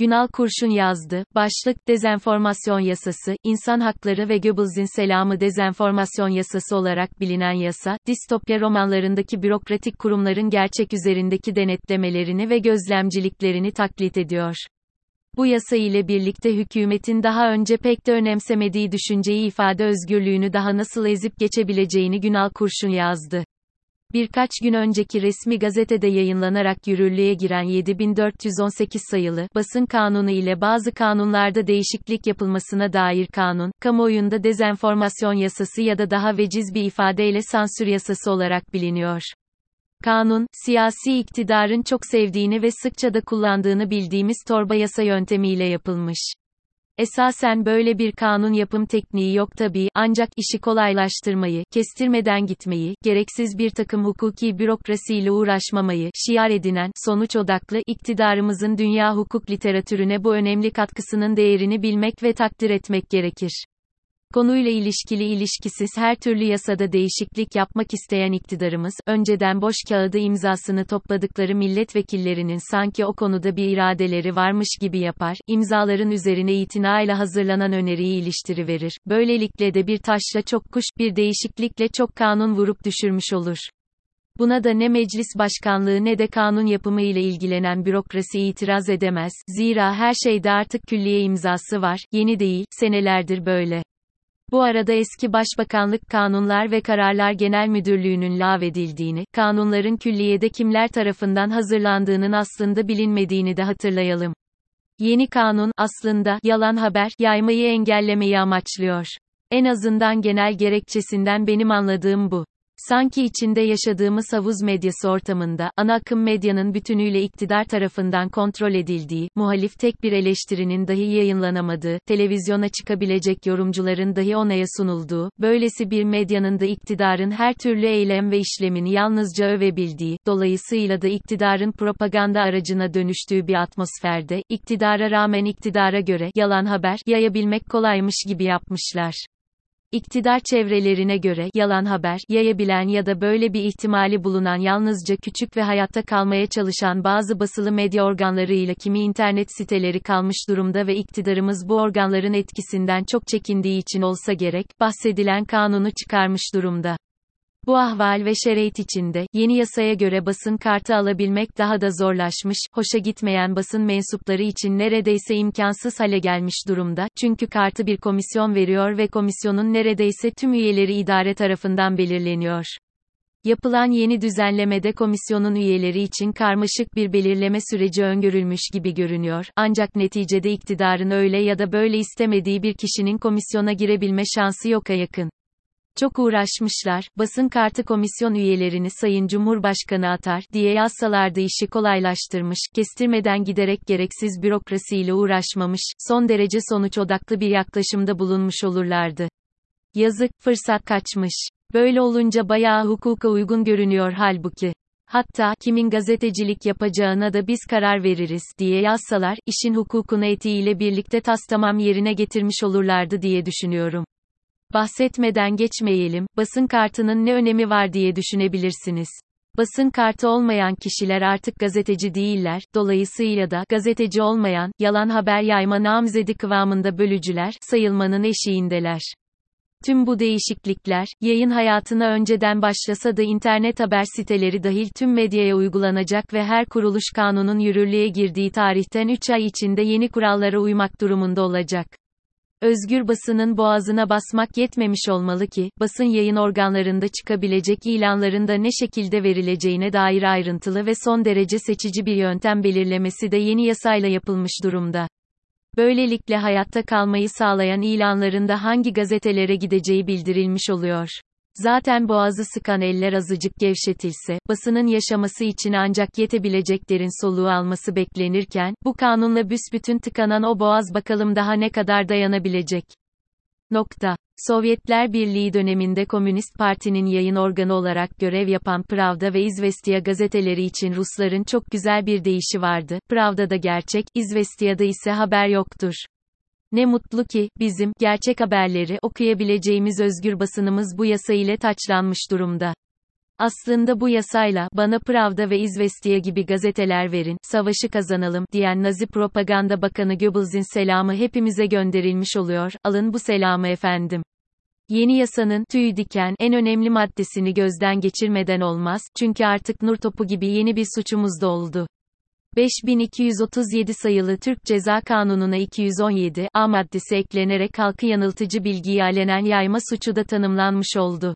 Günal Kurşun yazdı. Başlık, Dezenformasyon Yasası, İnsan Hakları ve Goebbels'in Selamı Dezenformasyon Yasası olarak bilinen yasa, distopya romanlarındaki bürokratik kurumların gerçek üzerindeki denetlemelerini ve gözlemciliklerini taklit ediyor. Bu yasa ile birlikte hükümetin daha önce pek de önemsemediği düşünceyi ifade özgürlüğünü daha nasıl ezip geçebileceğini Günal Kurşun yazdı. Birkaç gün önceki resmi gazetede yayınlanarak yürürlüğe giren 7418 sayılı basın kanunu ile bazı kanunlarda değişiklik yapılmasına dair kanun, kamuoyunda dezenformasyon yasası ya da daha veciz bir ifadeyle sansür yasası olarak biliniyor. Kanun, siyasi iktidarın çok sevdiğini ve sıkça da kullandığını bildiğimiz torba yasa yöntemiyle yapılmış. Esasen böyle bir kanun yapım tekniği yok tabii, ancak işi kolaylaştırmayı, kestirmeden gitmeyi, gereksiz bir takım hukuki bürokrasiyle uğraşmamayı, şiar edinen, sonuç odaklı, iktidarımızın dünya hukuk literatürüne bu önemli katkısının değerini bilmek ve takdir etmek gerekir. Konuyla ilişkili ilişkisiz her türlü yasada değişiklik yapmak isteyen iktidarımız, önceden boş kağıdı imzasını topladıkları milletvekillerinin sanki o konuda bir iradeleri varmış gibi yapar, imzaların üzerine itinayla hazırlanan öneriyi iliştiriverir. Böylelikle de bir taşla çok kuş, bir değişiklikle çok kanun vurup düşürmüş olur. Buna da ne meclis başkanlığı ne de kanun yapımı ile ilgilenen bürokrasi itiraz edemez, zira her şeyde artık külliye imzası var, yeni değil, senelerdir böyle. Bu arada eski Başbakanlık Kanunlar ve Kararlar Genel Müdürlüğü'nün lağvedildiğini, kanunların külliyede kimler tarafından hazırlandığının aslında bilinmediğini de hatırlayalım. Yeni kanun, aslında, yalan haber, yaymayı engellemeyi amaçlıyor. En azından genel gerekçesinden benim anladığım bu. Sanki içinde yaşadığımız havuz medyası ortamında, ana akım medyanın bütünüyle iktidar tarafından kontrol edildiği, muhalif tek bir eleştirinin dahi yayınlanamadığı, televizyona çıkabilecek yorumcuların dahi onaya sunulduğu, böylesi bir medyanın da iktidarın her türlü eylem ve işlemini yalnızca övebildiği, dolayısıyla da iktidarın propaganda aracına dönüştüğü bir atmosferde, iktidara rağmen iktidara göre, yalan haber, yayabilmek kolaymış gibi yapmışlar. İktidar çevrelerine göre yalan haber yayabilen ya da böyle bir ihtimali bulunan yalnızca küçük ve hayatta kalmaya çalışan bazı basılı medya organlarıyla kimi internet siteleri kalmış durumda ve iktidarımız bu organların etkisinden çok çekindiği için olsa gerek bahsedilen kanunu çıkarmış durumda. Bu ahval ve şereit içinde, yeni yasaya göre basın kartı alabilmek daha da zorlaşmış, hoşa gitmeyen basın mensupları için neredeyse imkansız hale gelmiş durumda, çünkü kartı bir komisyon veriyor ve komisyonun neredeyse tüm üyeleri idare tarafından belirleniyor. Yapılan yeni düzenlemede komisyonun üyeleri için karmaşık bir belirleme süreci öngörülmüş gibi görünüyor, ancak neticede iktidarın öyle ya da böyle istemediği bir kişinin komisyona girebilme şansı yoka yakın. Çok uğraşmışlar, basın kartı komisyon üyelerini Sayın Cumhurbaşkanı atar diye yazsalardı işi kolaylaştırmış, kestirmeden giderek gereksiz bürokrasiyle uğraşmamış, son derece sonuç odaklı bir yaklaşımda bulunmuş olurlardı. Yazık, fırsat kaçmış. Böyle olunca bayağı hukuka uygun görünüyor halbuki. Hatta, kimin gazetecilik yapacağına da biz karar veririz, diye yazsalar, işin hukukunu etiğiyle birlikte tas tamam yerine getirmiş olurlardı diye düşünüyorum. Bahsetmeden geçmeyelim, basın kartının ne önemi var diye düşünebilirsiniz. Basın kartı olmayan kişiler artık gazeteci değiller, dolayısıyla da gazeteci olmayan, yalan haber yayma namzedi kıvamında bölücüler sayılmanın eşiğindeler. Tüm bu değişiklikler, yayın hayatına önceden başlasa da internet haber siteleri dahil tüm medyaya uygulanacak ve her kuruluş kanunun yürürlüğe girdiği tarihten 3 ay içinde yeni kurallara uymak durumunda olacak. Özgür basının boğazına basmak yetmemiş olmalı ki, basın yayın organlarında çıkabilecek ilanların da ne şekilde verileceğine dair ayrıntılı ve son derece seçici bir yöntem belirlemesi de yeni yasayla yapılmış durumda. Böylelikle hayatta kalmayı sağlayan ilanların da hangi gazetelere gideceği bildirilmiş oluyor. Zaten boğazı sıkan eller azıcık gevşetilse, basının yaşaması için ancak yetebileceklerin soluğu alması beklenirken, bu kanunla büsbütün tıkanan o boğaz bakalım daha ne kadar dayanabilecek. Nokta. Sovyetler Birliği döneminde Komünist Parti'nin yayın organı olarak görev yapan Pravda ve İzvestiya gazeteleri için Rusların çok güzel bir deyişi vardı. Pravda'da gerçek, İzvestiya'da ise haber yoktur. Ne mutlu ki, bizim, gerçek haberleri okuyabileceğimiz özgür basınımız bu yasa ile taçlanmış durumda. Aslında bu yasayla, bana Pravda ve İzvestiya gibi gazeteler verin, savaşı kazanalım, diyen Nazi Propaganda Bakanı Goebbels'in selamı hepimize gönderilmiş oluyor, alın bu selamı efendim. Yeni yasanın, tüy diken, en önemli maddesini gözden geçirmeden olmaz, çünkü artık nur topu gibi yeni bir suçumuz da oldu. 5237 sayılı Türk Ceza Kanunu'na 217 A maddesi eklenerek halkı yanıltıcı bilgiyi alenen yayma suçu da tanımlanmış oldu.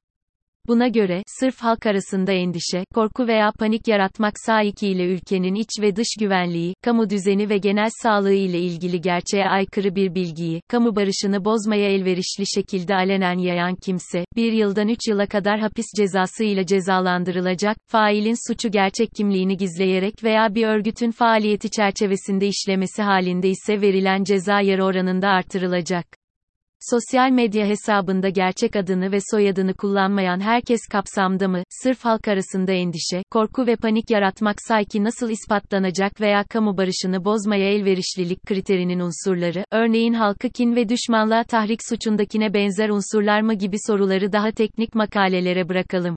Buna göre, sırf halk arasında endişe, korku veya panik yaratmak ile ülkenin iç ve dış güvenliği, kamu düzeni ve genel sağlığı ile ilgili gerçeğe aykırı bir bilgiyi, kamu barışını bozmaya elverişli şekilde alenen yayan kimse, bir yıldan üç yıla kadar hapis cezası ile cezalandırılacak, failin suçu gerçek kimliğini gizleyerek veya bir örgütün faaliyeti çerçevesinde işlemesi halinde ise verilen ceza yarı oranında artırılacak. Sosyal medya hesabında gerçek adını ve soyadını kullanmayan herkes kapsamda mı, sırf halk arasında endişe, korku ve panik yaratmak sayki nasıl ispatlanacak veya kamu barışını bozmaya elverişlilik kriterinin unsurları, örneğin halkı kin ve düşmanlığa tahrik suçundakine benzer unsurlar mı gibi soruları daha teknik makalelere bırakalım.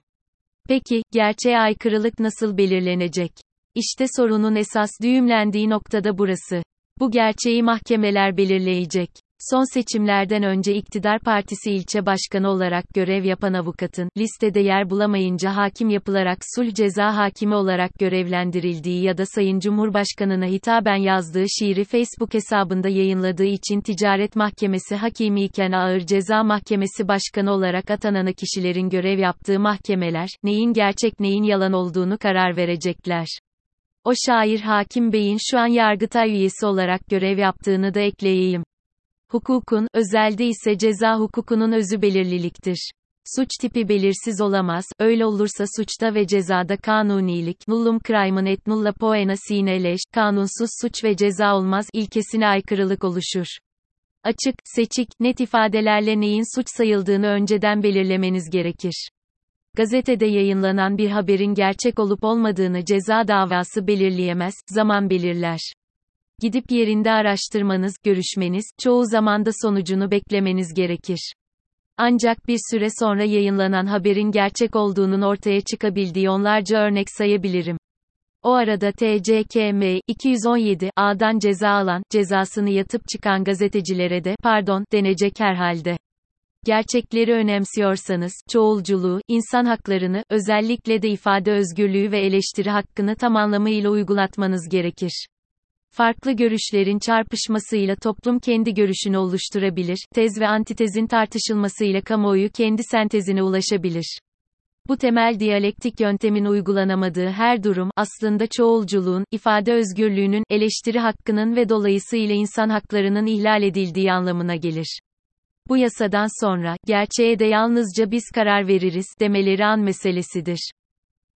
Peki, gerçeğe aykırılık nasıl belirlenecek? İşte sorunun esas düğümlendiği noktada burası. Bu gerçeği mahkemeler belirleyecek. Son seçimlerden önce iktidar partisi ilçe başkanı olarak görev yapan avukatın, listede yer bulamayınca hakim yapılarak sulh ceza hakimi olarak görevlendirildiği ya da Sayın Cumhurbaşkanına hitaben yazdığı şiiri Facebook hesabında yayınladığı için ticaret mahkemesi hakimi iken ağır ceza mahkemesi başkanı olarak atanana kişilerin görev yaptığı mahkemeler, neyin gerçek neyin yalan olduğunu karar verecekler. O şair Hakim Bey'in şu an Yargıtay üyesi olarak görev yaptığını da ekleyeyim. Hukukun, özelde ise ceza hukukunun özü belirliliktir. Suç tipi belirsiz olamaz, öyle olursa suçta ve cezada kanunilik, nullum crimen et nulla poena sine leş, kanunsuz suç ve ceza olmaz ilkesine aykırılık oluşur. Açık, seçik, net ifadelerle neyin suç sayıldığını önceden belirlemeniz gerekir. Gazetede yayınlanan bir haberin gerçek olup olmadığını ceza davası belirleyemez, zaman belirler. Gidip yerinde araştırmanız, görüşmeniz, çoğu zamanda sonucunu beklemeniz gerekir. Ancak bir süre sonra yayınlanan haberin gerçek olduğunun ortaya çıkabildiği onlarca örnek sayabilirim. O arada TCKM 217 A'dan ceza alan, cezasını yatıp çıkan gazetecilere de pardon denecek herhalde. Gerçekleri önemsiyorsanız, çoğulculuğu, insan haklarını, özellikle de ifade özgürlüğü ve eleştiri hakkını tam anlamıyla uygulatmanız gerekir. Farklı görüşlerin çarpışmasıyla toplum kendi görüşünü oluşturabilir, tez ve antitezin tartışılmasıyla kamuoyu kendi sentezine ulaşabilir. Bu temel diyalektik yöntemin uygulanamadığı her durum, aslında çoğulculuğun, ifade özgürlüğünün, eleştiri hakkının ve dolayısıyla insan haklarının ihlal edildiği anlamına gelir. Bu yasadan sonra, gerçeğe de yalnızca biz karar veririz, demeleri an meselesidir.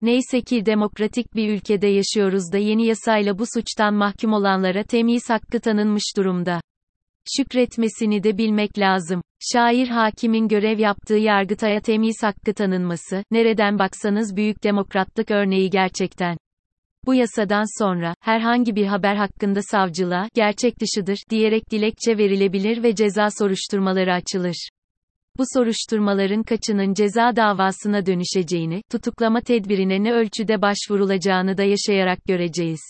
Neyse ki demokratik bir ülkede yaşıyoruz da yeni yasayla bu suçtan mahkum olanlara temyiz hakkı tanınmış durumda. Şükretmesini de bilmek lazım. Şair hakimin görev yaptığı yargıtaya temyiz hakkı tanınması, nereden baksanız büyük demokratlık örneği gerçekten. Bu yasadan sonra, herhangi bir haber hakkında savcılığa, gerçek dışıdır, diyerek dilekçe verilebilir ve ceza soruşturmaları açılır. Bu soruşturmaların kaçının ceza davasına dönüşeceğini, tutuklama tedbirine ne ölçüde başvurulacağını da yaşayarak göreceğiz.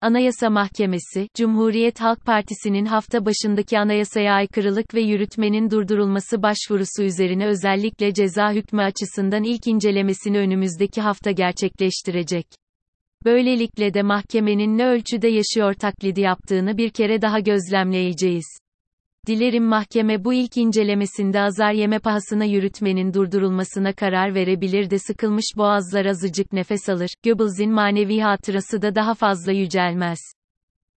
Anayasa Mahkemesi, Cumhuriyet Halk Partisi'nin hafta başındaki anayasaya aykırılık ve yürütmenin durdurulması başvurusu üzerine özellikle ceza hükmü açısından ilk incelemesini önümüzdeki hafta gerçekleştirecek. Böylelikle de mahkemenin ne ölçüde yaşıyor taklidi yaptığını bir kere daha gözlemleyeceğiz. Dilerim mahkeme bu ilk incelemesinde azar yeme pahasına yürütmenin durdurulmasına karar verebilir de sıkılmış boğazlar azıcık nefes alır, Goebbels'in manevi hatırası da daha fazla yücelmez.